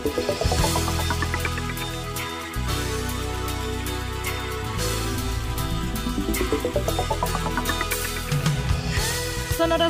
Sonora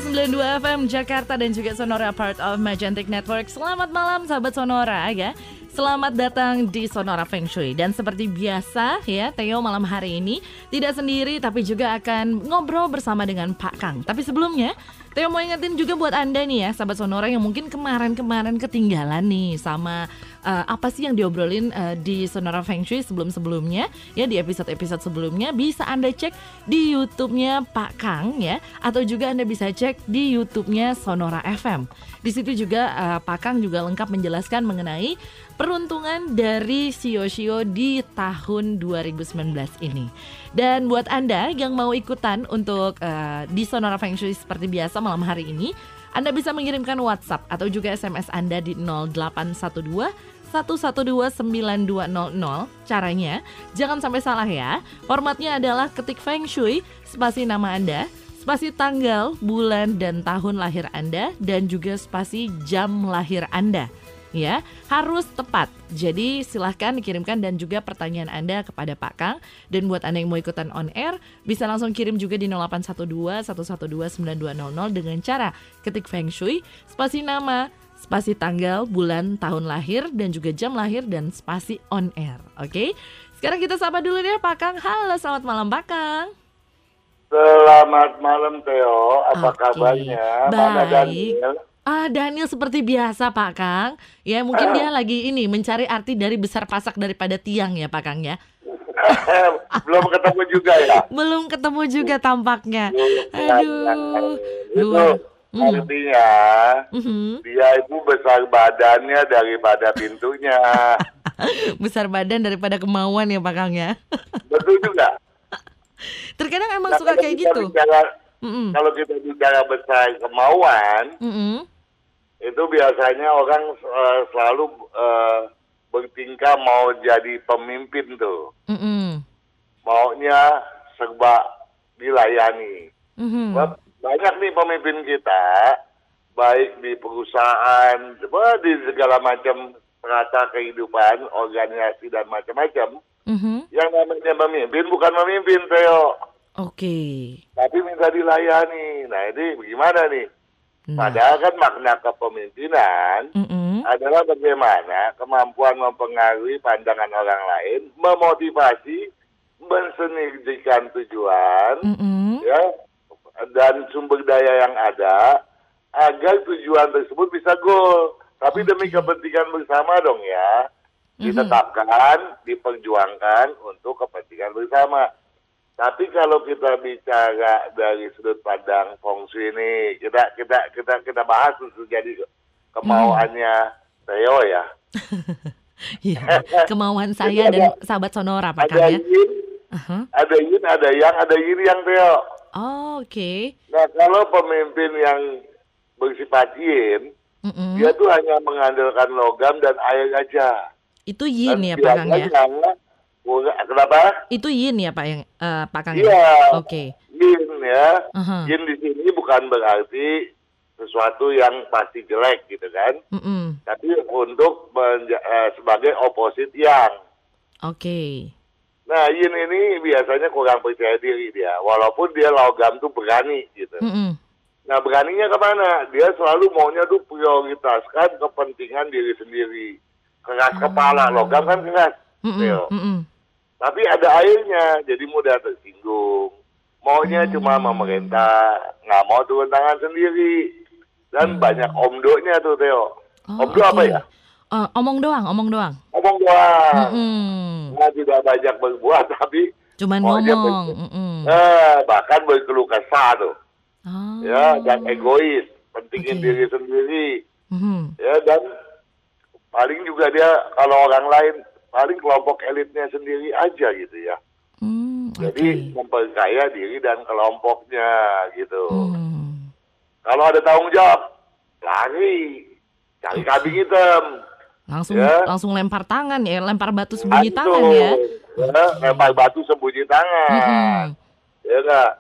92 FM Jakarta dan juga Sonora part of Magentic Network. Selamat malam sahabat Sonora ya. Selamat datang di Sonora Feng Shui dan seperti biasa ya Theo malam hari ini tidak sendiri tapi juga akan ngobrol bersama dengan Pak Kang. Tapi sebelumnya Theo mau ingetin juga buat Anda nih ya, sahabat Sonora yang mungkin kemarin-kemarin ketinggalan nih sama uh, apa sih yang diobrolin uh, di Sonora Feng Shui sebelum-sebelumnya ya di episode-episode sebelumnya bisa Anda cek di YouTube-nya Pak Kang ya atau juga Anda bisa cek di YouTube-nya Sonora FM. Di situ juga uh, Pak Kang juga lengkap menjelaskan mengenai peruntungan dari Shio-Shio di tahun 2019 ini. Dan buat Anda yang mau ikutan untuk uh, di Sonora Feng Shui seperti biasa malam hari ini, Anda bisa mengirimkan WhatsApp atau juga SMS Anda di 0812 1129200. Caranya, jangan sampai salah ya. Formatnya adalah ketik Feng Shui, spasi nama Anda, spasi tanggal, bulan, dan tahun lahir Anda, dan juga spasi jam lahir Anda ya harus tepat. Jadi silahkan dikirimkan dan juga pertanyaan Anda kepada Pak Kang dan buat Anda yang mau ikutan on air bisa langsung kirim juga di 0812 112 9200 dengan cara ketik Feng Shui, spasi nama, spasi tanggal, bulan, tahun lahir dan juga jam lahir dan spasi on air. Oke. Sekarang kita sapa dulu deh Pak Kang. Halo, selamat malam Pak Kang. Selamat malam Theo, apa okay. kabarnya? Baik. Ah, Daniel seperti biasa Pak Kang. Ya mungkin dia lagi ini mencari arti dari besar pasak daripada tiang ya Pak Kang ya. Belum ketemu juga ya. Belum ketemu juga tampaknya. Aduh. Luar. Hmm. Artinya mm-hmm. dia itu besar badannya daripada pintunya. besar badan daripada kemauan ya Pak Kang ya. Betul juga. Terkadang emang nah, suka kayak gitu. Bicara, mm-hmm. Kalau kita bicara besar kemauan, mm-hmm itu biasanya orang uh, selalu uh, bertingkah mau jadi pemimpin tuh. Mm -hmm. Maunya serba dilayani. Mm -hmm. Banyak nih pemimpin kita, baik di perusahaan, di segala macam rata kehidupan, organisasi dan macam-macam. Mm -hmm. Yang namanya pemimpin bukan memimpin, Theo. Oke. Okay. Tapi minta dilayani. Nah ini bagaimana nih? Nah. Padahal kan makna kepemimpinan mm -hmm. adalah bagaimana kemampuan mempengaruhi pandangan orang lain, memotivasi, mensinergikan tujuan, mm -hmm. ya, dan sumber daya yang ada agar tujuan tersebut bisa goal. Tapi okay. demi kepentingan bersama dong ya, ditetapkan, mm -hmm. diperjuangkan untuk kepentingan bersama. Tapi kalau kita bicara dari sudut pandang feng shui ini, kita kita kita kita bahas itu jadi kemauannya hmm. Theo ya. ya, kemauan saya dan sahabat Sonora Pak Kang ya. Yin, uh-huh. Ada yin, ada yang, ada yin yang Theo. Oh, oke. Okay. Nah, kalau pemimpin yang bersifat yin, mm -mm. dia tuh hanya mengandalkan logam dan air aja. Itu yin dan ya Pak Kang ya? Kenapa? Itu yin ya Pak yang uh, Pak Kang? Iya. Oke. Okay. Yin ya. Uh-huh. Yin di sini bukan berarti sesuatu yang pasti jelek gitu kan. Mm -mm. Tapi untuk menja- uh, sebagai oposit yang. Oke. Okay. Nah, yin ini biasanya kurang percaya diri dia, walaupun dia logam tuh berani gitu. Mm -mm. Nah, beraninya ke mana? Dia selalu maunya tuh prioritaskan kepentingan diri sendiri. Keras oh. kepala, logam kan keras. Mm -mm. Mm -mm. Tapi ada airnya, jadi mudah tersinggung. Maunya hmm. cuma memerintah, nggak mau turun tangan sendiri. Dan hmm. banyak omdonya tuh, Theo. Oh, Omdo okay. apa ya? Uh, omong doang, omong doang. Omong doang. Hmm. Nah, tidak banyak berbuat, tapi cuman ngomong. Mm Nah, bahkan berkeluh kesah tuh. Oh. Ya, dan egois, pentingin okay. diri sendiri. Mm Ya, dan paling juga dia kalau orang lain paling kelompok elitnya sendiri aja gitu ya. Hmm, Jadi memperkaya diri dan kelompoknya gitu. Hmm. Kalau ada tanggung jawab, lari, cari kambing hitam. Langsung ya. langsung lempar tangan ya, lempar batu sembunyi Langsung, tangan ya. ya. Lempar batu sembunyi tangan. Hmm. Ya enggak.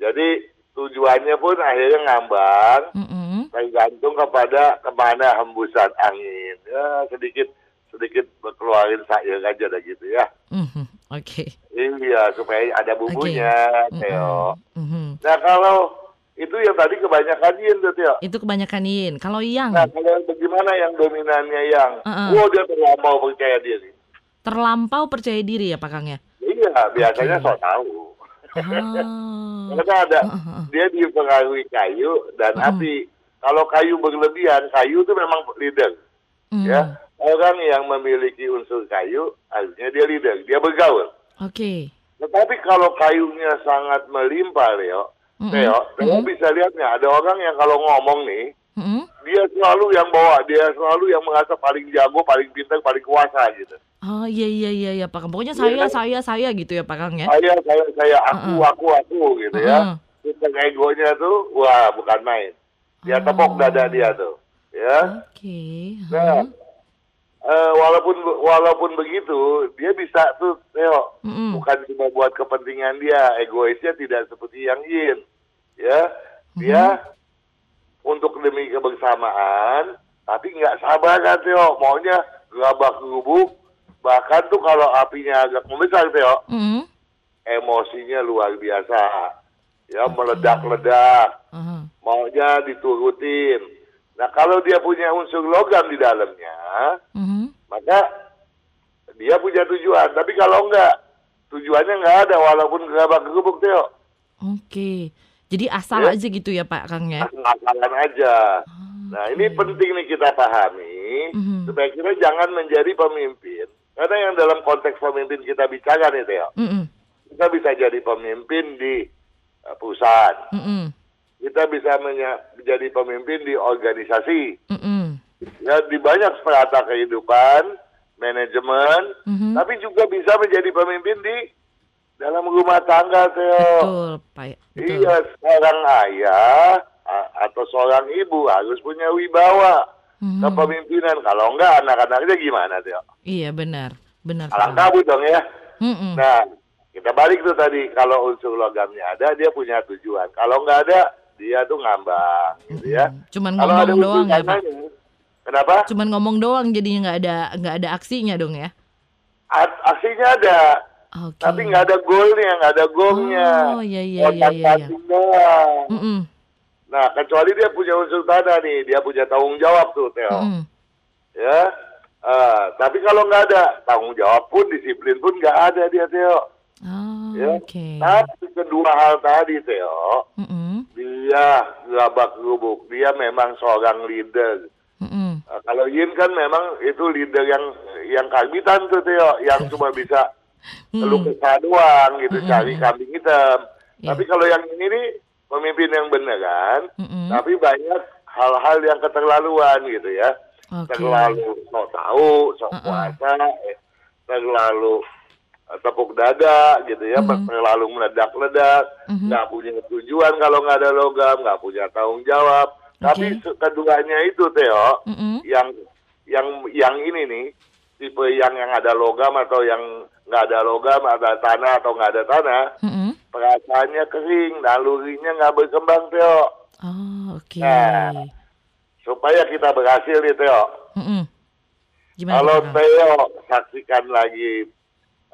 Jadi tujuannya pun akhirnya ngambang, mm -hmm. tergantung kepada ke mana hembusan angin. Ya sedikit sedikit keluarin sayur aja dah gitu ya. Mm-hmm. Oke. Okay. Iya supaya ada bumbunya, okay. Theo. Mm-hmm. Nah kalau itu yang tadi kebanyakan yin tuh Theo. Itu kebanyakan yin. Kalau yang? Nah kalau bagaimana yang dominannya yang? Uh-uh. Wow dia terlampau percaya diri. Terlampau percaya diri ya Pak Kang ya? Iya biasanya okay. so tahu. Ah. Karena ada uh-huh. dia dipengaruhi kayu dan uh-huh. api. Kalau kayu berlebihan, kayu itu memang leader. Mm. Ya, orang yang memiliki unsur kayu, artinya dia leader, dia bergaul. Oke. Okay. Tetapi kalau kayunya sangat melimpah, Leo, mm -hmm. Leo, mm -hmm. bisa lihatnya ada orang yang kalau ngomong nih, mm -hmm. dia selalu yang bawa, dia selalu yang merasa paling jago, paling pintar, paling kuasa gitu. Oh iya iya iya ya Pak Kang. Pokoknya saya ya, saya saya gitu ya Pak Kang ya. Saya saya saya aku uh -uh. aku aku gitu uh -uh. ya. Tingkat egonya tuh wah bukan main. Dia oh. tepok dada dia tuh. Ya. Oke. Okay. Uh -huh. Nah, uh, walaupun walaupun begitu dia bisa tuh Theo mm -hmm. bukan cuma buat kepentingan dia egoisnya tidak seperti yang Yin ya dia mm -hmm. untuk demi kebersamaan tapi nggak sabar kan Theo maunya gabak gubuk bahkan tuh kalau apinya agak membesar Theo mm -hmm. emosinya luar biasa ya meledak-ledak uh -huh. maunya diturutin nah kalau dia punya unsur logam di dalamnya -huh. maka dia punya tujuan tapi kalau enggak tujuannya enggak ada walaupun gerabak gerubuk Theo oke okay. jadi asal ya? aja gitu ya Pak Kang ya asal-asalan aja oh, nah ini penting nih kita pahami -huh. supaya kita jangan menjadi pemimpin karena yang dalam konteks pemimpin kita bicara nih uh -uh. kita bisa jadi pemimpin di uh, perusahaan. Mm -mm. Kita bisa menjadi pemimpin di organisasi. Mm -mm. Ya di banyak strata kehidupan, manajemen, mm -hmm. tapi juga bisa menjadi pemimpin di dalam rumah tangga, Theo. Betul, Pak. Betul. Iya, seorang ayah atau seorang ibu harus punya wibawa mm-hmm. kepemimpinan. Kalau enggak, anak-anaknya gimana, Theo? Iya, benar. Benar. Alang kabut dong ya. Mm-mm. Nah, kita balik tuh tadi, kalau unsur logamnya ada, dia punya tujuan. Kalau nggak ada, dia tuh ngambang, gitu ya. Cuman kalau ngomong doang ya, Pak? Kenapa? Cuman ngomong doang, jadinya nggak ada nggak ada aksinya dong ya? aksinya ada, okay. tapi nggak ada golnya, nggak ada gongnya. Oh iya iya iya iya. iya. Mm -mm. Nah, kecuali dia punya unsur tanah nih, dia punya tanggung jawab tuh, Teo. Mm -mm. Ya, uh, tapi kalau nggak ada tanggung jawab pun, disiplin pun nggak ada dia, Teo. Oh, ya. Okay. Tapi kedua hal tadi, Theo, mm -hmm. dia gabak gubuk, dia memang seorang leader. Mm -hmm. uh, kalau Yin kan memang itu leader yang yang karbitan tuh, Theo, yang cuma bisa keluh kesah doang gitu, mm -hmm. cari kambing hitam. Yeah. Tapi kalau yang ini nih pemimpin yang beneran, mm -hmm. tapi banyak hal-hal yang keterlaluan gitu ya. Okay. Terlalu sok tahu, sok uh -uh. terlalu tepuk dada gitu ya, mm-hmm. terlalu meledak-ledak, mm-hmm. nggak punya tujuan kalau nggak ada logam, nggak punya tanggung jawab. Okay. Tapi keduanya itu Theo, mm-hmm. yang yang yang ini nih tipe yang yang ada logam atau yang nggak ada logam, ada tanah atau nggak ada tanah, mm-hmm. perasaannya kering, nalurinya nggak berkembang Theo. Oh, oke. Okay. Nah, supaya kita berhasil nih Theo. Mm-hmm. Gimana Kalau Theo saksikan lagi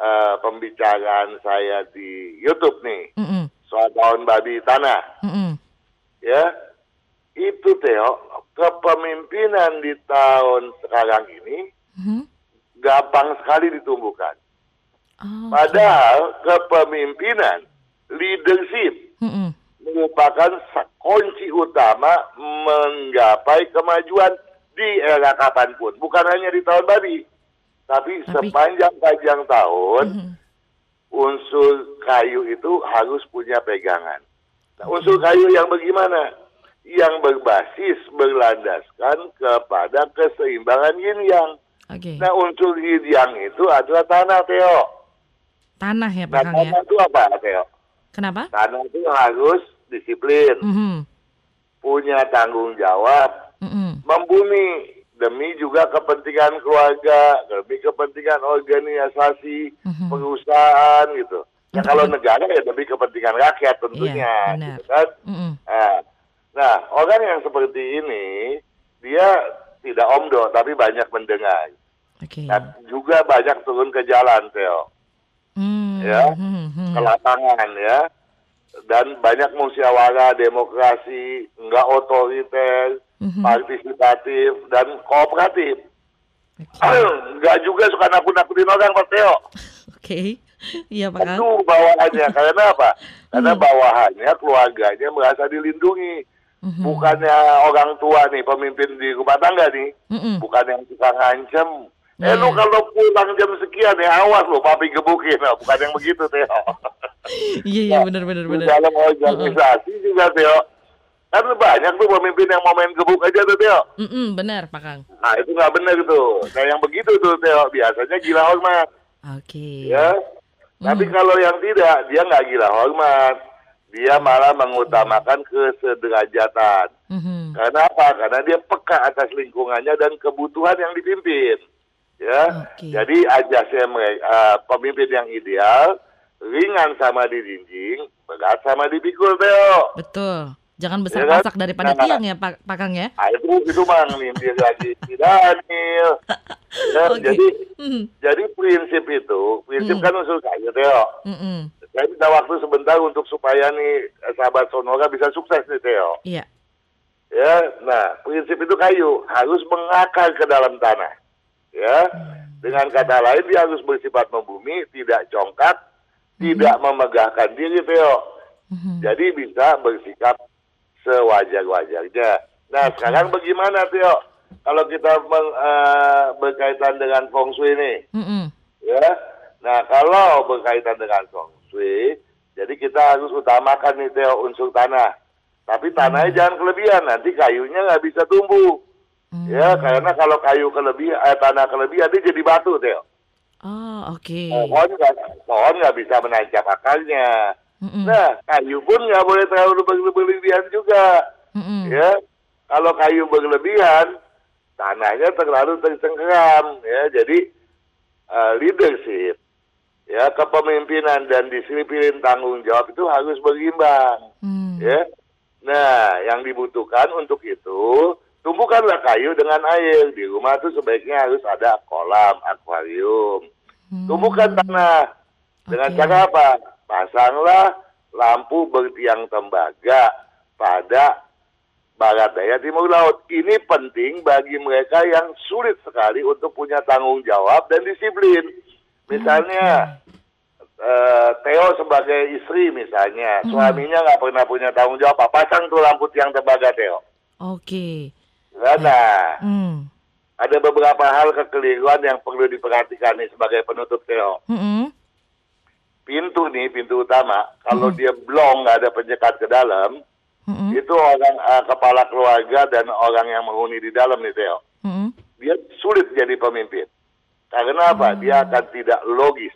uh, pembicaraan saya di YouTube nih mm -mm. soal tahun babi tanah, mm -mm. ya itu Theo kepemimpinan di tahun sekarang ini mm -hmm. gampang sekali ditumbuhkan. Oh, Padahal kepemimpinan leadership mm -mm. merupakan kunci utama menggapai kemajuan di era kapan pun, bukan hanya di tahun babi. Tapi, Tapi sepanjang panjang tahun, mm -hmm. unsur kayu itu harus punya pegangan. Nah, unsur kayu yang bagaimana? Yang berbasis berlandaskan kepada keseimbangan yin yang. Okay. Nah, unsur yin yang itu adalah tanah, Teo. Tanah ya, Pak nah, Tanah itu apa, Teo? Kenapa? Tanah itu harus disiplin, mm -hmm. punya tanggung jawab, mm -hmm. membumi demi juga kepentingan keluarga, demi kepentingan organisasi, mm-hmm. perusahaan gitu. Ya kalau negara ya demi kepentingan rakyat tentunya, iya, gitu kan. Mm-hmm. Nah, Nah, orang yang seperti ini dia tidak omdo tapi banyak mendengar. Okay. Nah, juga banyak turun ke jalan, Theo. Hmm, ya, hmm, hmm. ke lapangan ya. Dan banyak musyawarah, demokrasi, enggak otoriter, hmm. partisipatif dan kooperatif. Okay. enggak juga suka nakut-nakutin orang, Pak Theo. Oke. Okay. Iya, Pak. Itu bawahannya. Karena apa? Karena hmm. bawahannya keluarganya merasa dilindungi Mm-hmm. Bukannya orang tua nih pemimpin di rumah tangga nih, mm-hmm. bukan yang suka ngancem. Yeah. Eh lu kalau pulang jam sekian ya awas lo papi gebukin, nah, bukan yang begitu Teo. Iya iya benar benar benar. Dalam organisasi uh-uh. juga Teo. Kan banyak tuh pemimpin yang mau main gebuk aja tuh Teo. Mm-mm, benar Pak Kang. Nah itu nggak benar tuh. Nah yang begitu tuh Teo biasanya gila hormat. Oke. Okay. Ya. Mm. Tapi kalau yang tidak dia nggak gila hormat dia malah mengutamakan kesederajatan. Mm-hmm. Karena apa? Karena dia peka atas lingkungannya dan kebutuhan yang dipimpin. Ya, okay. jadi ajasnya uh, pemimpin yang ideal ringan sama di dinding, berat sama di pikul, Teo. Betul. Jangan besar ya pasak kan? daripada nah, tiang ya, Pak, Pak Kang ya. Nah, itu itu mang dia lagi Daniel. ya, okay. Jadi mm. jadi prinsip itu, prinsip mm. kan usul kayu, Teo. Mm -mm saya minta waktu sebentar untuk supaya nih eh, sahabat Sonora bisa sukses nih Theo. Iya. Ya, nah prinsip itu kayu harus mengakar ke dalam tanah. Ya, hmm. dengan kata lain dia harus bersifat membumi, tidak congkak, hmm. tidak memegahkan diri Theo. Hmm. Jadi bisa bersikap sewajar-wajarnya. Nah sekarang bagaimana Theo? Kalau kita meng, uh, berkaitan dengan feng shui ini, -hmm. ya. Nah kalau berkaitan dengan feng shui. Jadi kita harus utamakan nih Teo unsur tanah. Tapi tanahnya hmm. jangan kelebihan, nanti kayunya nggak bisa tumbuh. Hmm. Ya, karena kalau kayu kelebihan, eh, tanah kelebihan dia jadi batu Teo. Oh, oke. Okay. Pohon nggak, pohon nggak bisa menancap akarnya. Mm-mm. Nah, kayu pun nggak boleh terlalu berlebihan juga. Mm-mm. Ya, kalau kayu berlebihan, tanahnya terlalu tersengkeram. Ya, jadi uh, leadership ya kepemimpinan dan disiplin tanggung jawab itu harus berimbang hmm. ya nah yang dibutuhkan untuk itu tumbuhkanlah kayu dengan air di rumah itu sebaiknya harus ada kolam akuarium hmm. tumbuhkan tanah dengan okay. cara apa pasanglah lampu bertiang tembaga pada barat daya timur laut ini penting bagi mereka yang sulit sekali untuk punya tanggung jawab dan disiplin Misalnya uh, Theo sebagai istri misalnya, hmm. suaminya nggak pernah punya tanggung jawab apa, pasang tuh lampu tiang tembaga Theo. Oke. Okay. Nah, hmm. ada beberapa hal kekeliruan yang perlu diperhatikan nih sebagai penutup Theo. Hmm. Pintu nih, pintu utama, kalau hmm. dia blong nggak ada penyekat ke dalam, hmm. itu orang uh, kepala keluarga dan orang yang menghuni di dalam nih Theo. Hmm. Dia sulit jadi pemimpin. Karena apa? Hmm. Dia akan tidak logis,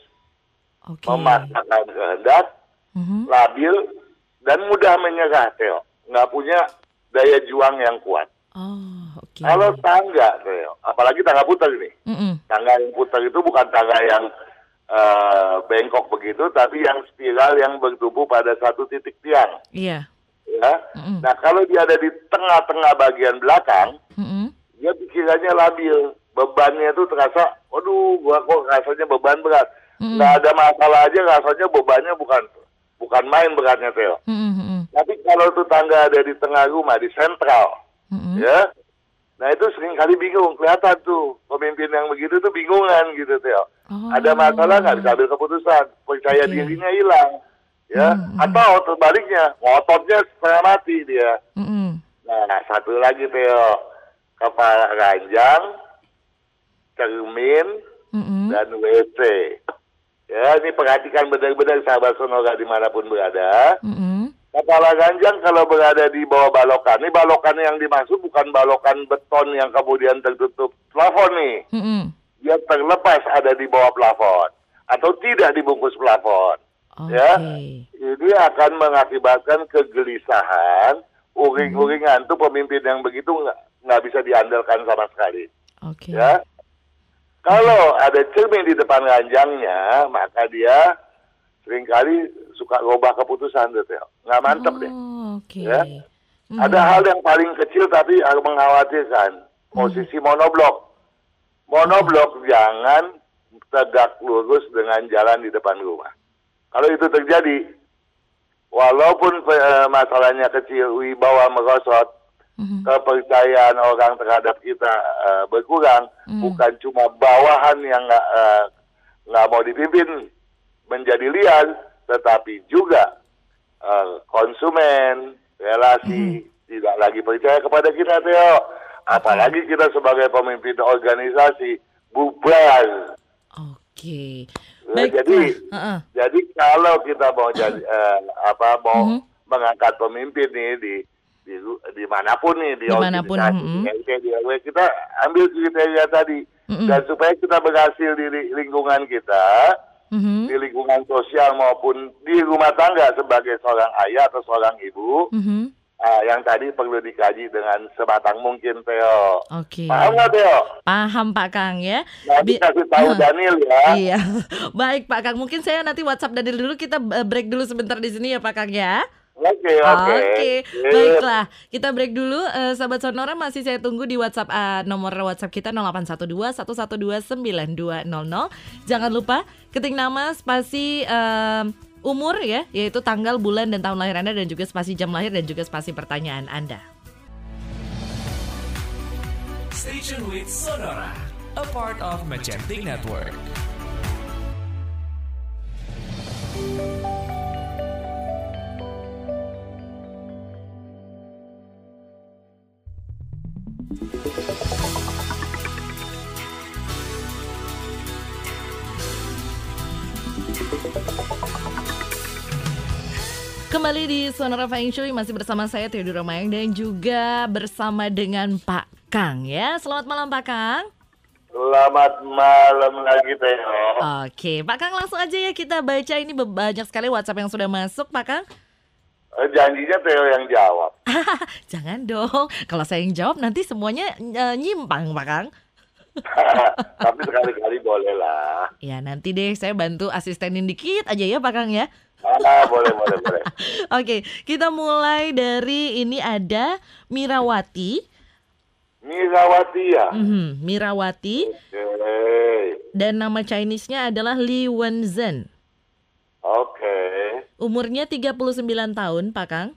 okay. memaksakan kehendak, hmm. labil, dan mudah menyerah, Teo. Nggak punya daya juang yang kuat. Oh, okay. Kalau tangga, Teo, apalagi tangga putar ini. Mm-mm. Tangga yang putar itu bukan tangga yang uh, bengkok begitu, tapi yang spiral yang bertumbuh pada satu titik tiang. Iya. Ya. Mm-mm. Nah, kalau dia ada di tengah-tengah bagian belakang, Mm-mm. dia pikirannya labil bebannya itu terasa, waduh, gua kok rasanya beban berat. Mm. Nggak ada masalah aja rasanya bebannya bukan bukan main beratnya Theo. Mm -hmm. Tapi kalau itu tangga ada di tengah rumah di sentral, mm -hmm. ya, nah itu sering kali bingung kelihatan tuh pemimpin yang begitu tuh bingungan gitu Theo. Oh. Ada masalah nggak bisa ambil keputusan, percaya okay. dirinya hilang, ya, mm -hmm. atau terbaliknya ngototnya setengah mati dia. Mm -hmm. Nah satu lagi Theo, kepala ranjang, cermin, mm-hmm. dan WC. Ya, ini perhatikan benar-benar sahabat Sonora di mana pun berada. Mm-hmm. Kepala ganjang kalau berada di bawah balokan, ini balokan yang dimaksud bukan balokan beton yang kemudian tertutup plafon nih. Mm-hmm. Dia terlepas ada di bawah plafon atau tidak dibungkus plafon. Okay. Ya, ini akan mengakibatkan kegelisahan, uring-uringan. Itu pemimpin yang begitu nggak bisa diandalkan sama sekali. Okay. Ya, kalau ada cermin di depan ranjangnya, maka dia sering kali suka rubah keputusan tuh, Teo. Nggak mantep oh, deh. Okay. Ya. Hmm. Ada hal yang paling kecil tapi mengkhawatirkan. Posisi hmm. monoblok. Monoblok hmm. jangan tegak lurus dengan jalan di depan rumah. Kalau itu terjadi, walaupun uh, masalahnya kecil, wibawa merosot, mm-hmm. kepercayaan orang terhadap kita uh, berkurang, mm. bukan cuma bawahan yang nggak uh, nggak mau dipimpin menjadi liar, tetapi juga uh, konsumen relasi mm. tidak lagi percaya kepada kita, Theo. Apalagi kita sebagai pemimpin organisasi bubar. Oke. Okay. Baik. jadi, uh -uh. jadi kalau kita mau jadi uh, apa mau uh mhm. -huh. mengangkat pemimpin nih di di di mana pun nih di di mana pun mm -hmm. di, kita ambil kriteria tadi mm -hmm. dan supaya kita berhasil di lingkungan kita mm -hmm. di lingkungan sosial maupun di rumah tangga sebagai seorang ayah atau seorang ibu mm -hmm. uh, yang tadi perlu dikaji dengan sebatang mungkin Theo. Oke. Okay. Paham nggak Theo? Paham Pak Kang ya. Nanti Bi kasih tahu uh, Daniel ya. Iya. Baik Pak Kang, mungkin saya nanti WhatsApp Daniel dulu kita break dulu sebentar di sini ya Pak Kang ya. Oke, okay, oke. Okay. Oke, okay. baiklah. Kita break dulu. Uh, Sahabat Sonora masih saya tunggu di WhatsApp uh, nomor WhatsApp kita 0812 112 9200. Jangan lupa ketik nama spasi uh, umur ya, yaitu tanggal, bulan dan tahun lahir Anda dan juga spasi jam lahir dan juga spasi pertanyaan Anda. Station with Sonora, a part of Magentic Network. Kembali di Sonora Feng Shui masih bersama saya Theodora Mayang dan juga bersama dengan Pak Kang ya. Selamat malam Pak Kang. Selamat malam lagi Theo. Oke, Pak Kang langsung aja ya kita baca ini banyak sekali WhatsApp yang sudah masuk Pak Kang. Eh, janjinya Theo yang jawab. Jangan dong, kalau saya yang jawab nanti semuanya uh, nyimpang Pak Kang. Tapi sekali-kali boleh lah. Ya nanti deh saya bantu asistenin dikit aja ya Pak Kang ya. Ah, boleh, boleh, boleh. Oke, kita mulai dari ini ada Mirawati. Mirawati ya? Mm-hmm, Mirawati. Okay. Dan nama Chinese-nya adalah Li Wenzhen. Oke. Okay. Umurnya 39 tahun, Pak Kang.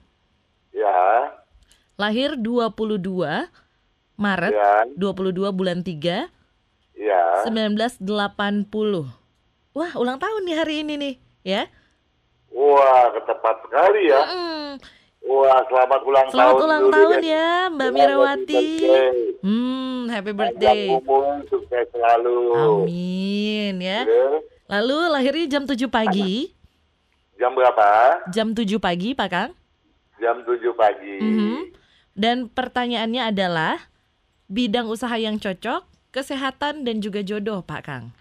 Ya. Lahir 22 Maret, ya. 22 bulan 3. Ya. 1980. Wah, ulang tahun nih hari ini nih, ya. Wah, ketepat sekali ya. Mm. Wah, selamat ulang selamat tahun. Selamat ulang tahun ya, Mbak Mirawati. Hmm, happy birthday. Umur, sukses selalu. Amin ya. Lalu lahirnya jam 7 pagi. Jam berapa? Jam 7 pagi, Pak Kang. Jam 7 pagi. Mm -hmm. Dan pertanyaannya adalah bidang usaha yang cocok, kesehatan dan juga jodoh, Pak Kang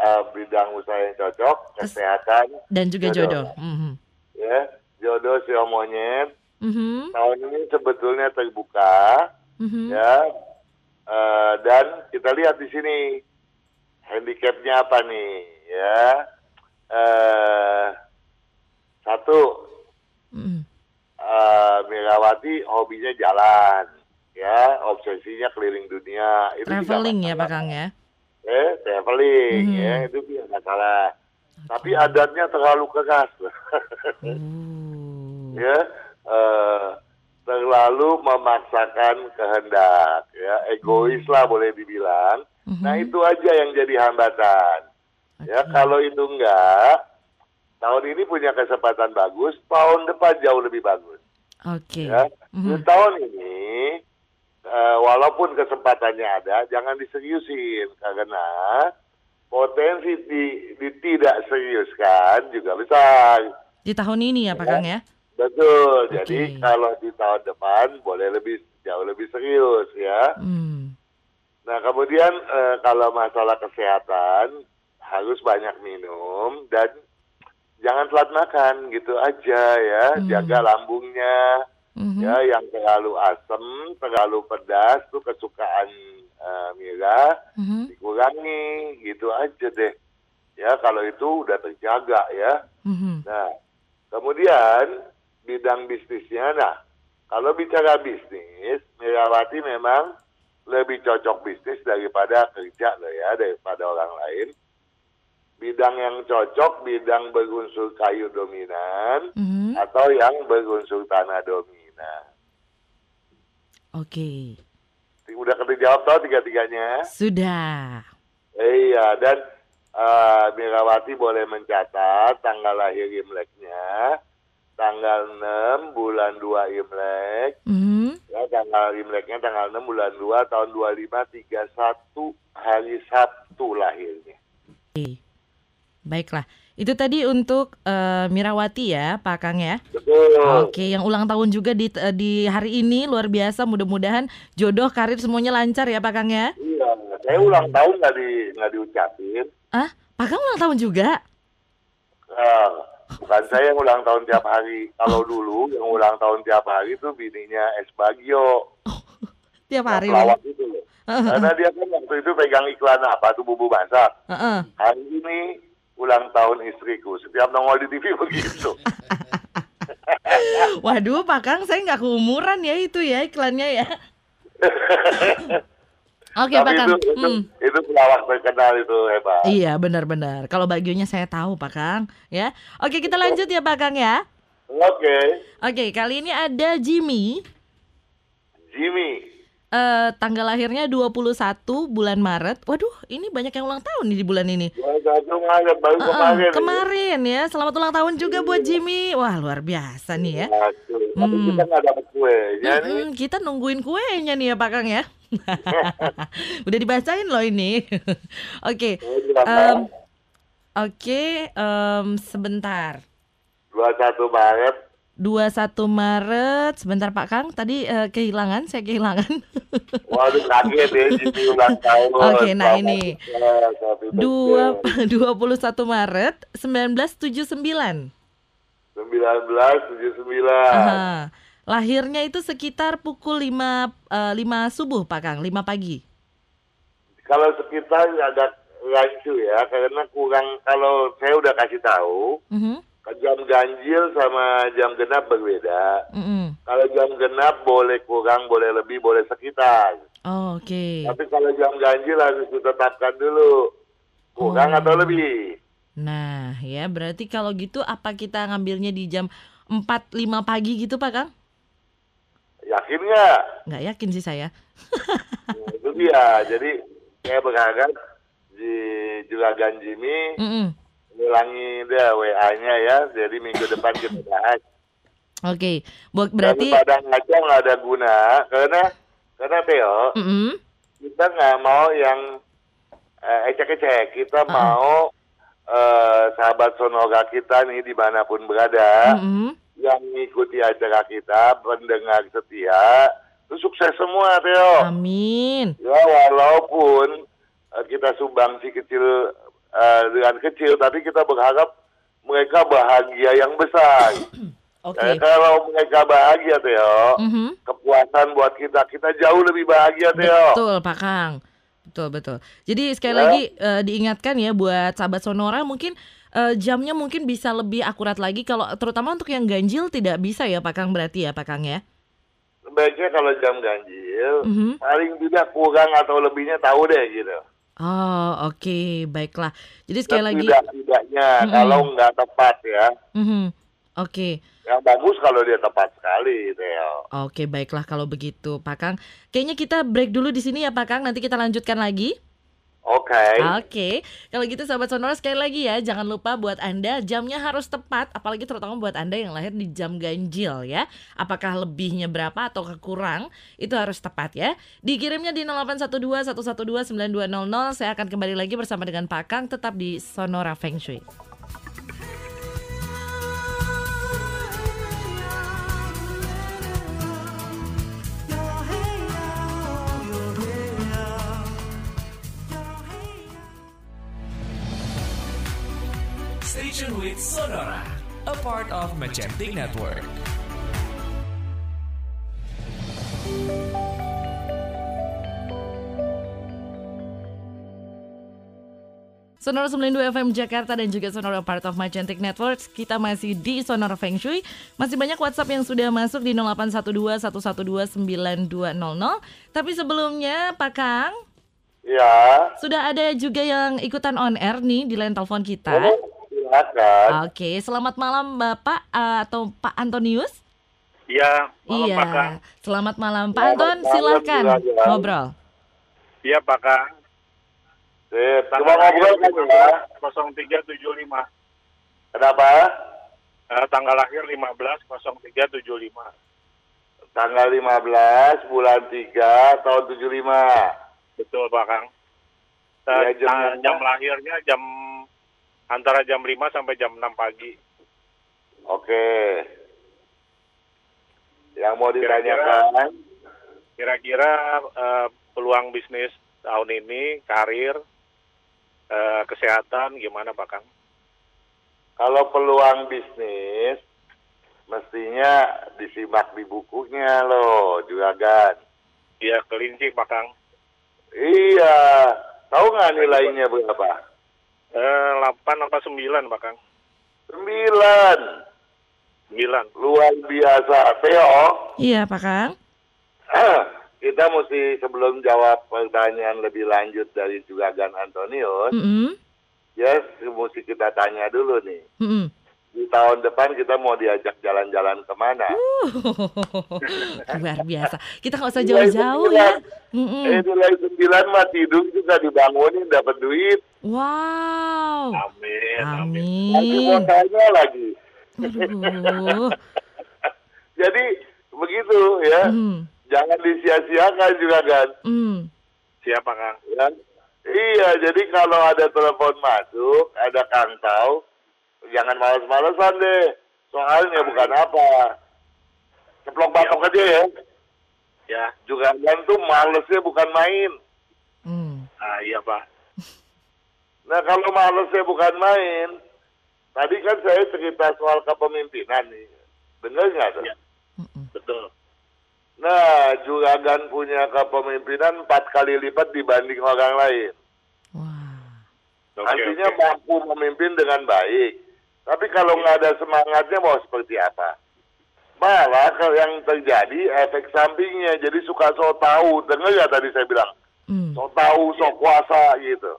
uh, bidang usaha yang cocok, kesehatan dan juga jodoh. jodoh. Mm -hmm. Ya, jodoh si monyet. Mm -hmm. Tahun ini sebetulnya terbuka, mm -hmm. ya. Uh, dan kita lihat di sini handicapnya apa nih, ya. Uh, satu, mm -hmm. uh, Megawati hobinya jalan, ya, obsesinya keliling dunia. Itu Traveling ya, Pak Kang ya eh traveling hmm. ya itu tidak masalah okay. tapi adatnya terlalu keras hmm. ya uh, terlalu memaksakan kehendak ya egois lah hmm. boleh dibilang hmm. nah itu aja yang jadi hambatan okay. ya kalau itu enggak tahun ini punya kesempatan bagus tahun depan jauh lebih bagus oke okay. ya hmm. tahun ini uh, walaupun kesempatannya ada, jangan diseriusin karena potensi di, di tidak seriuskan juga besar. Di tahun ini ya, Pak Kang ya? Betul. Okay. Jadi kalau di tahun depan boleh lebih jauh lebih serius ya. Hmm. Nah kemudian uh, kalau masalah kesehatan harus banyak minum dan jangan telat makan gitu aja ya. Hmm. Jaga lambungnya hmm Ya, yang terlalu asam, terlalu pedas tuh kesukaan uh, Mira mm-hmm. dikurangi, gitu aja deh. Ya, kalau itu udah terjaga ya. Mm-hmm. Nah, kemudian bidang bisnisnya. Nah, kalau bicara bisnis, Mirawati memang lebih cocok bisnis daripada kerja loh ya, daripada orang lain. Bidang yang cocok, bidang berunsur kayu dominan mm-hmm. atau yang berunsur tanah dominan. Oke. Okay. Udah jawab tau tiga-tiganya? Sudah. Iya, dan uh, Mirawati boleh mencatat tanggal lahir Imleknya, tanggal 6 bulan 2 Imlek. Mm-hmm. Ya, tanggal Imleknya tanggal 6 bulan 2 tahun 2531 hari Sabtu lahirnya. Oke. Baiklah. Itu tadi untuk uh, Mirawati ya, Pak Kang ya. Betul. Oke, yang ulang tahun juga di uh, di hari ini luar biasa. Mudah-mudahan jodoh, karir semuanya lancar ya, Pak Kang ya. Iya, saya ulang tahun nggak di nggak diucapin. Ah, Pak Kang ulang tahun juga? Uh, bukan saya yang ulang tahun tiap hari. Kalau dulu yang ulang tahun tiap hari itu bininya Es Bagio. Oh, tiap hari. Pelawak itu. Karena dia kan waktu itu pegang iklan apa tuh bubu masak. Uh -uh. Hari ini ulang tahun istriku. Setiap nongol di TV begitu. Waduh, Pak Kang, saya nggak keumuran ya itu ya iklannya ya. Oke, okay, Pak Kang. Itu, itu, hmm. itu pelawak terkenal itu hebat. Iya, benar-benar. Kalau bagionya saya tahu, Pak Kang. Ya, oke kita lanjut ya, Pak Kang ya. Oke. Okay. Oke, okay, kali ini ada Jimmy. Jimmy uh, tanggal lahirnya 21 bulan Maret. Waduh, ini banyak yang ulang tahun nih di bulan ini. Maret, baru uh, kemarin. Kemarin ya. Selamat ulang tahun juga buat Jimmy. Wah, luar biasa nih ya. hmm. kita nggak dapat kue. Hmm, kita nungguin kuenya nih ya Pak Kang ya. Udah dibacain loh ini. Oke. okay. Um, Oke, okay, um, sebentar. 21 Maret 21 Maret, sebentar Pak Kang, tadi uh, kehilangan, saya kehilangan. Waduh kaget ya, jadi ulang tahun. Oke, okay, nah ini. Dua, 21 Maret 1979. 1979. Aha. Lahirnya itu sekitar pukul 5, uh, 5 subuh Pak Kang, 5 pagi. Kalau sekitar agak rancu ya, karena kurang, kalau saya udah kasih tahu, uh mhm. Jam ganjil sama jam genap berbeda. Mm -hmm. Kalau jam genap boleh kurang, boleh lebih, boleh sekitar. Oh, Oke. Okay. Tapi kalau jam ganjil harus ditetapkan dulu kurang oh. atau lebih. Nah, ya berarti kalau gitu apa kita ngambilnya di jam 4 5 pagi gitu, Pak Kang? Yakin nggak? Nggak yakin sih saya. nah, itu dia. Jadi saya berharap di Juragan Jimmy mm -mm ulangi dia WA-nya ya. Jadi minggu depan kita bahas. Oke, okay. berarti pada ngaco nggak ada guna karena karena Theo, mm -hmm. kita nggak mau yang eh, ecek-ecek, kita uh -uh. mau eh, sahabat sonora kita nih di mana pun berada, mm -hmm. yang mengikuti acara kita, pendengar setia, itu sukses semua Theo. Amin. Ya walaupun eh, kita sumbang si kecil uh, dengan kecil, tapi kita berharap mereka bahagia yang besar. Oke. Okay. Eh, kalau mereka bahagia, Teo, mm-hmm. kepuasan buat kita, kita jauh lebih bahagia, Teo. Betul, Pak Kang. Betul, betul. Jadi sekali ya. lagi uh, diingatkan ya buat sahabat Sonora, mungkin uh, jamnya mungkin bisa lebih akurat lagi. Kalau terutama untuk yang ganjil tidak bisa ya, Pak Kang berarti ya, Pak Kang ya. Sebaiknya kalau jam ganjil, mm-hmm. paling tidak kurang atau lebihnya tahu deh gitu. Oh oke okay. baiklah. Jadi sekali lagi tidak tidaknya mm -hmm. kalau nggak tepat ya. Mm -hmm. Oke. Okay. Yang bagus kalau dia tepat sekali, Theo. Oke okay, baiklah kalau begitu, Pak Kang. Kayaknya kita break dulu di sini ya, Pak Kang. Nanti kita lanjutkan lagi. Oke. Okay. Oke. Okay. Kalau gitu sahabat Sonora sekali lagi ya, jangan lupa buat Anda jamnya harus tepat, apalagi terutama buat Anda yang lahir di jam ganjil ya. Apakah lebihnya berapa atau kurang, itu harus tepat ya. Dikirimnya di 0812 112 9200. Saya akan kembali lagi bersama dengan Pak Kang tetap di Sonora Feng Shui. Station with Sonora, a part of Magentic Network. Sonora 92 FM Jakarta dan juga Sonora Part of Magentic Networks. Kita masih di Sonora Feng Shui. Masih banyak WhatsApp yang sudah masuk di 0812 112 9200. Tapi sebelumnya Pak Kang. Ya. Sudah ada juga yang ikutan on air nih di line telepon kita. Silakan. Oke, selamat malam Bapak uh, atau Pak Antonius. Iya, malam iya. Pak Kang. Selamat malam Pak Anton, silakan ngobrol. Iya Pak Kang. Sip, cuma ngobrol kan ya. 0375. Kenapa? Uh, tanggal lahir 15 0375. Tanggal 15 bulan 3 tahun 75. Betul Pak Kang. Uh, ya, jam, jam lahirnya jam antara jam 5 sampai jam 6 pagi. Oke. Yang mau ditanyakan? Kira-kira uh, peluang bisnis tahun ini, karir, uh, kesehatan gimana Pak Kang? Kalau peluang bisnis mestinya disimak di bukunya loh, juga kan? Iya, kelinci Pak Kang. Iya, tahu nggak nilainya berapa? Eh, 8 apa 9 Pak Kang? 9. 9. Luar biasa. Theo? Iya Pak Kang. kita mesti sebelum jawab pertanyaan lebih lanjut dari Gan Antonius, mm -hmm. yes, mesti kita tanya dulu nih. Mm -hmm. Di tahun depan kita mau diajak jalan-jalan ke mana? Uh, luar biasa. Kita nggak usah jauh-jauh ya. Eh, nilai sembilan mah tidur juga dibangunin dapat duit. Wow. Amin. Amin. Nanti mau tanya lagi. Jadi begitu ya. Mm jangan disia-siakan juga kan. Mm. Siapa Kang? Ya. Iya, jadi kalau ada telepon masuk, ada Kang Tau, jangan males-malesan deh. Soalnya bukan apa. Ceplok batok ya. aja ya. Ya. Juga kan tuh malesnya bukan main. Mm. Ah iya Pak. Nah kalau malesnya bukan main, tadi kan saya cerita soal kepemimpinan nih. Bener nggak tuh? Ya. Betul. Nah, Juragan punya kepemimpinan empat kali lipat dibanding orang lain. Wow. Artinya okay. mampu memimpin dengan baik. Tapi kalau nggak ada semangatnya mau seperti apa? Malah kalau yang terjadi efek sampingnya jadi suka so tahu. Dengar ya tadi saya bilang? Mm. So tahu, so kuasa gitu.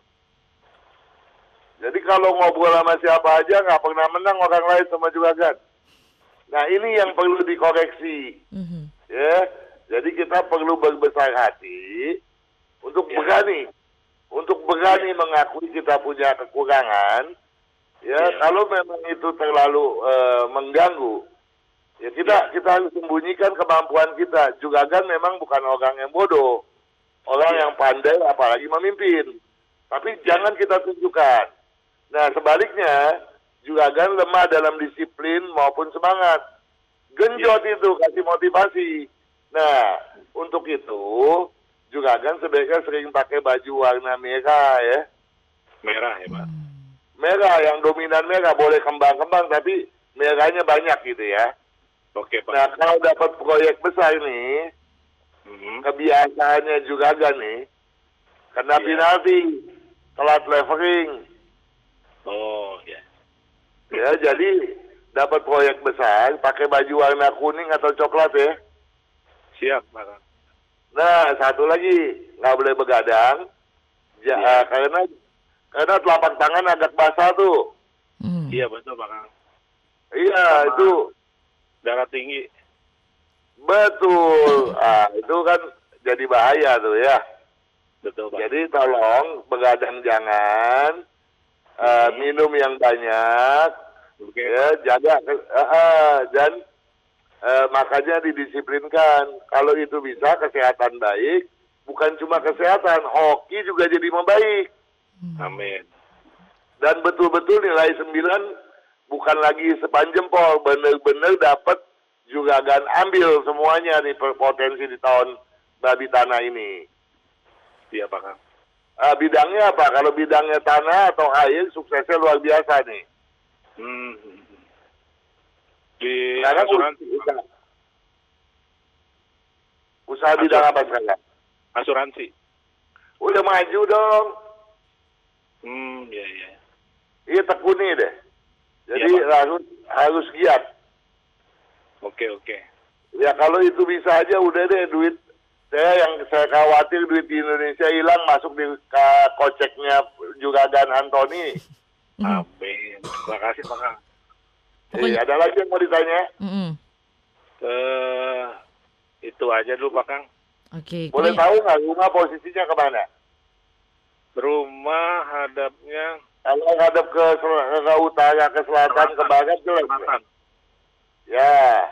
Jadi kalau ngobrol sama siapa aja nggak pernah menang orang lain sama Juragan. Nah ini yang perlu dikoreksi. Mm -hmm ya jadi kita perlu berbesar hati untuk ya. berani untuk berani ya. mengakui kita punya kekurangan ya, ya. kalau memang itu terlalu uh, mengganggu ya kita ya. kita harus sembunyikan kemampuan kita juga kan memang bukan orang yang bodoh orang ya. yang pandai apalagi memimpin tapi ya. jangan kita tunjukkan nah sebaliknya juga kan lemah dalam disiplin maupun semangat genjot ya. itu kasih motivasi. Nah, untuk itu juga kan sebaiknya sering pakai baju warna merah ya. Merah ya Pak. Merah yang dominan merah boleh kembang-kembang tapi merahnya banyak gitu ya. Oke Pak. Nah kalau dapat proyek besar nih, mm-hmm. kebiasaannya juga kan nih, kena yeah. penalti, telat levering. Oh ya. Yeah. Ya jadi dapat proyek besar, pakai baju warna kuning atau coklat ya. Siap, Pak. Nah, satu lagi nggak boleh begadang, ya, ya. karena karena telapak tangan agak basah tuh. Hmm. Iya betul, Pak. Iya Sama itu darah tinggi. Betul, ah itu kan jadi bahaya tuh ya. Betul, Pak. Jadi tolong begadang jangan, hmm. uh, minum yang banyak, okay, ya jaga uh, uh, dan uh, makanya didisiplinkan. Kalau itu bisa kesehatan baik, bukan cuma kesehatan, hoki juga jadi membaik. Amin. Dan betul-betul nilai 9 bukan lagi sepanjang jempol, benar-benar dapat juga akan ambil semuanya nih potensi di tahun babi tanah ini. Iya Pak Kang. Uh, bidangnya apa? Kalau bidangnya tanah atau air, suksesnya luar biasa nih. Hmm. Di Karena asuransi. Usaha, usaha bidang apa sekarang? Asuransi. Udah maju dong. Hmm, iya iya. Iya tekuni deh. Jadi ya, harus harus giat. Oke oke. Ya kalau itu bisa aja udah deh duit saya yang saya khawatir duit di Indonesia hilang masuk di ke koceknya juga Dan Antoni. Amin. Terima kasih Pak Kang. Eh, ada lagi yang mau ditanya? Mm -hmm. uh, itu aja dulu Pak Kang. Oke. Okay, Boleh tahu nggak rumah posisinya ke mana? Rumah hadapnya kalau hadap ke, ke utara, ke selatan, ke barat jelek. Ya,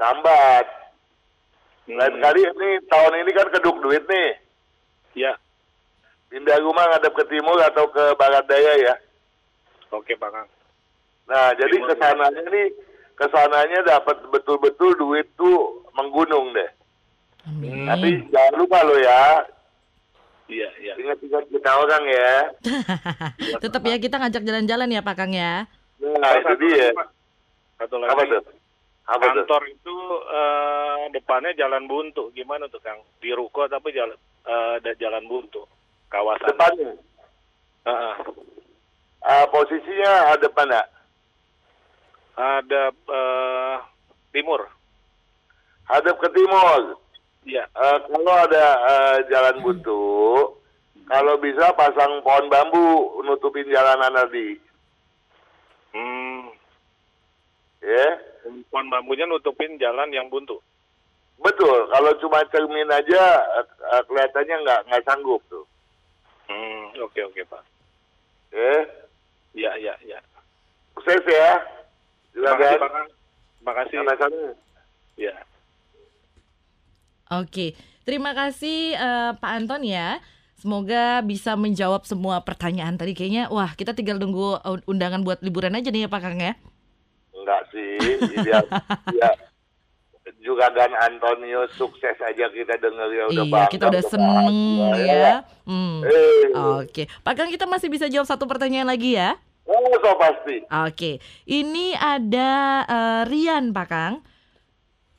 lambat. Hmm. Lain kali ini tahun ini kan keduk duit nih. Ya. Pindah rumah ngadap ke timur atau ke barat daya ya. Oke, Pak Kang. Nah, jadi ke sananya ini ke sananya dapat betul-betul duit tuh menggunung deh. Hmm. Tapi jangan lupa lo ya. Iya, iya. Ingat-ingat kita orang ya. Tetap ya kita ngajak jalan-jalan ya Pak Kang ya. Nah, itu dia. Satu lagi. Apa tuh? Apa kantor itu uh, depannya jalan buntu. Gimana tuh Kang? Di ruko tapi jalan uh, jalan buntu. Kawasan. Depannya. Uh -uh. Uh, posisinya ada mana? Ada uh, timur. Hadap ke timur. Iya. Uh, kalau ada uh, jalan buntu, kalau bisa pasang pohon bambu nutupin jalanan tadi. Hmm. Ya. Yeah. Pohon bambunya nutupin jalan yang buntu. Betul. Kalau cuma cermin aja uh, kelihatannya nggak nggak sanggup tuh. Hmm. Oke okay, oke okay, pak. Ya. Yeah. Iya iya iya. Sukses ya. Silakan. Terima kasih. Terima kasih. Ya. Oke, terima kasih uh, Pak Anton ya. Semoga bisa menjawab semua pertanyaan tadi. Kayaknya, wah kita tinggal nunggu undangan buat liburan aja nih ya Pak Kang ya. Enggak sih, dia, dia juga Dan Antonio sukses aja kita dengar ya udah Iya, kita udah seneng ya. ya. Hmm. Eh. Oke, Pak Kang kita masih bisa jawab satu pertanyaan lagi ya. Oh, so pasti. Oke, ini ada uh, Rian Pak Kang.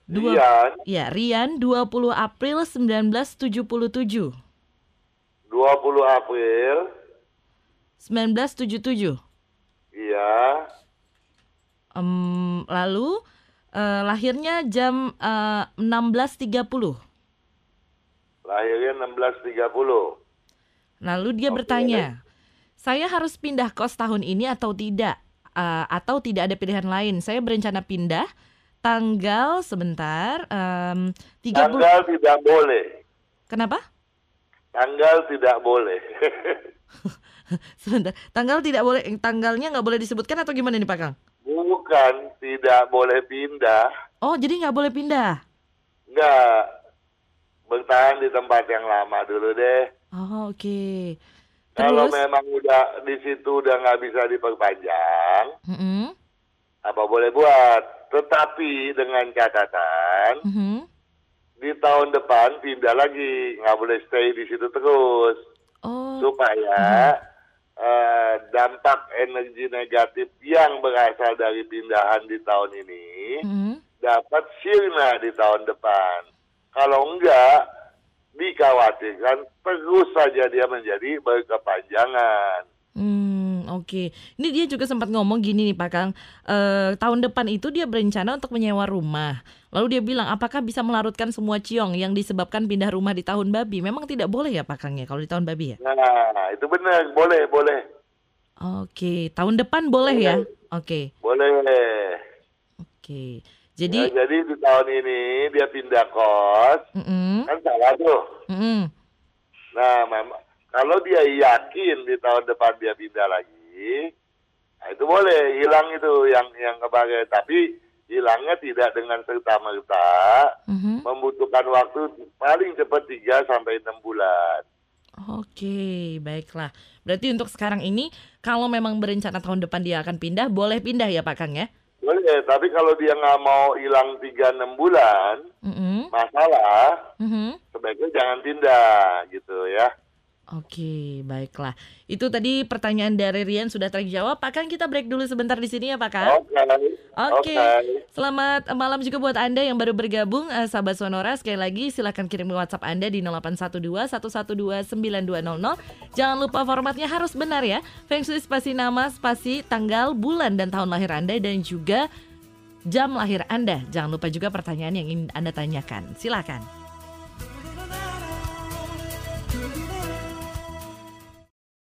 Dua, Rian. Ya, Rian 20 April 1977. 20 April 1977. Iya. Um, lalu uh, lahirnya jam uh, 16.30. Lahirnya 16.30. Lalu dia okay. bertanya, saya harus pindah kos tahun ini atau tidak? Uh, atau tidak ada pilihan lain? Saya berencana pindah tanggal sebentar um, 30 Tanggal tidak boleh. Kenapa? Tanggal tidak boleh. sebentar, tanggal tidak boleh tanggalnya nggak boleh disebutkan atau gimana nih Pak Kang? Bukan, tidak boleh pindah. Oh, jadi nggak boleh pindah? Nggak. Bertahan di tempat yang lama dulu deh. Oh, oke. Okay. Kalau memang udah di situ udah nggak bisa diperpanjang, mm -hmm. Apa boleh buat? Tetapi dengan catatan mm -hmm. di tahun depan pindah lagi, nggak boleh stay di situ terus, oh. supaya mm -hmm. uh, dampak energi negatif yang berasal dari pindahan di tahun ini mm -hmm. dapat sirna di tahun depan. Kalau enggak, dikhawatirkan terus saja dia menjadi berkepanjangan. Hmm. Oke, ini dia juga sempat ngomong gini nih Pak Kang, e, tahun depan itu dia berencana untuk menyewa rumah. Lalu dia bilang, apakah bisa melarutkan semua ciong yang disebabkan pindah rumah di tahun babi? Memang tidak boleh ya Pak Kang ya kalau di tahun babi ya? Nah, itu benar, boleh, boleh. Oke, tahun depan boleh, ya? boleh. ya? Oke. Boleh. Oke. Jadi ya, jadi di tahun ini dia pindah kos, mm -mm. kan salah tuh. Mm -mm. Nah, memang kalau dia yakin di tahun depan dia pindah lagi, nah itu boleh hilang itu yang yang kebagai. Tapi hilangnya tidak dengan serta merta, mm-hmm. membutuhkan waktu paling cepat 3 sampai enam bulan. Oke, baiklah. Berarti untuk sekarang ini kalau memang berencana tahun depan dia akan pindah, boleh pindah ya Pak Kang ya? Boleh, tapi kalau dia nggak mau hilang 3-6 bulan, mm-hmm. masalah, mm-hmm. sebaiknya jangan pindah gitu ya. Oke, baiklah. Itu tadi pertanyaan dari Rian sudah terjawab. Pak Kang, kita break dulu sebentar di sini ya Pak Kang. Oke. Okay. Oke. Okay. Selamat malam juga buat Anda yang baru bergabung, uh, sahabat Sonora. Sekali lagi silahkan kirim WhatsApp Anda di 0812 112 9200. Jangan lupa formatnya harus benar ya. Feng Shui spasi nama, spasi tanggal, bulan dan tahun lahir Anda dan juga jam lahir Anda. Jangan lupa juga pertanyaan yang ingin Anda tanyakan. Silakan.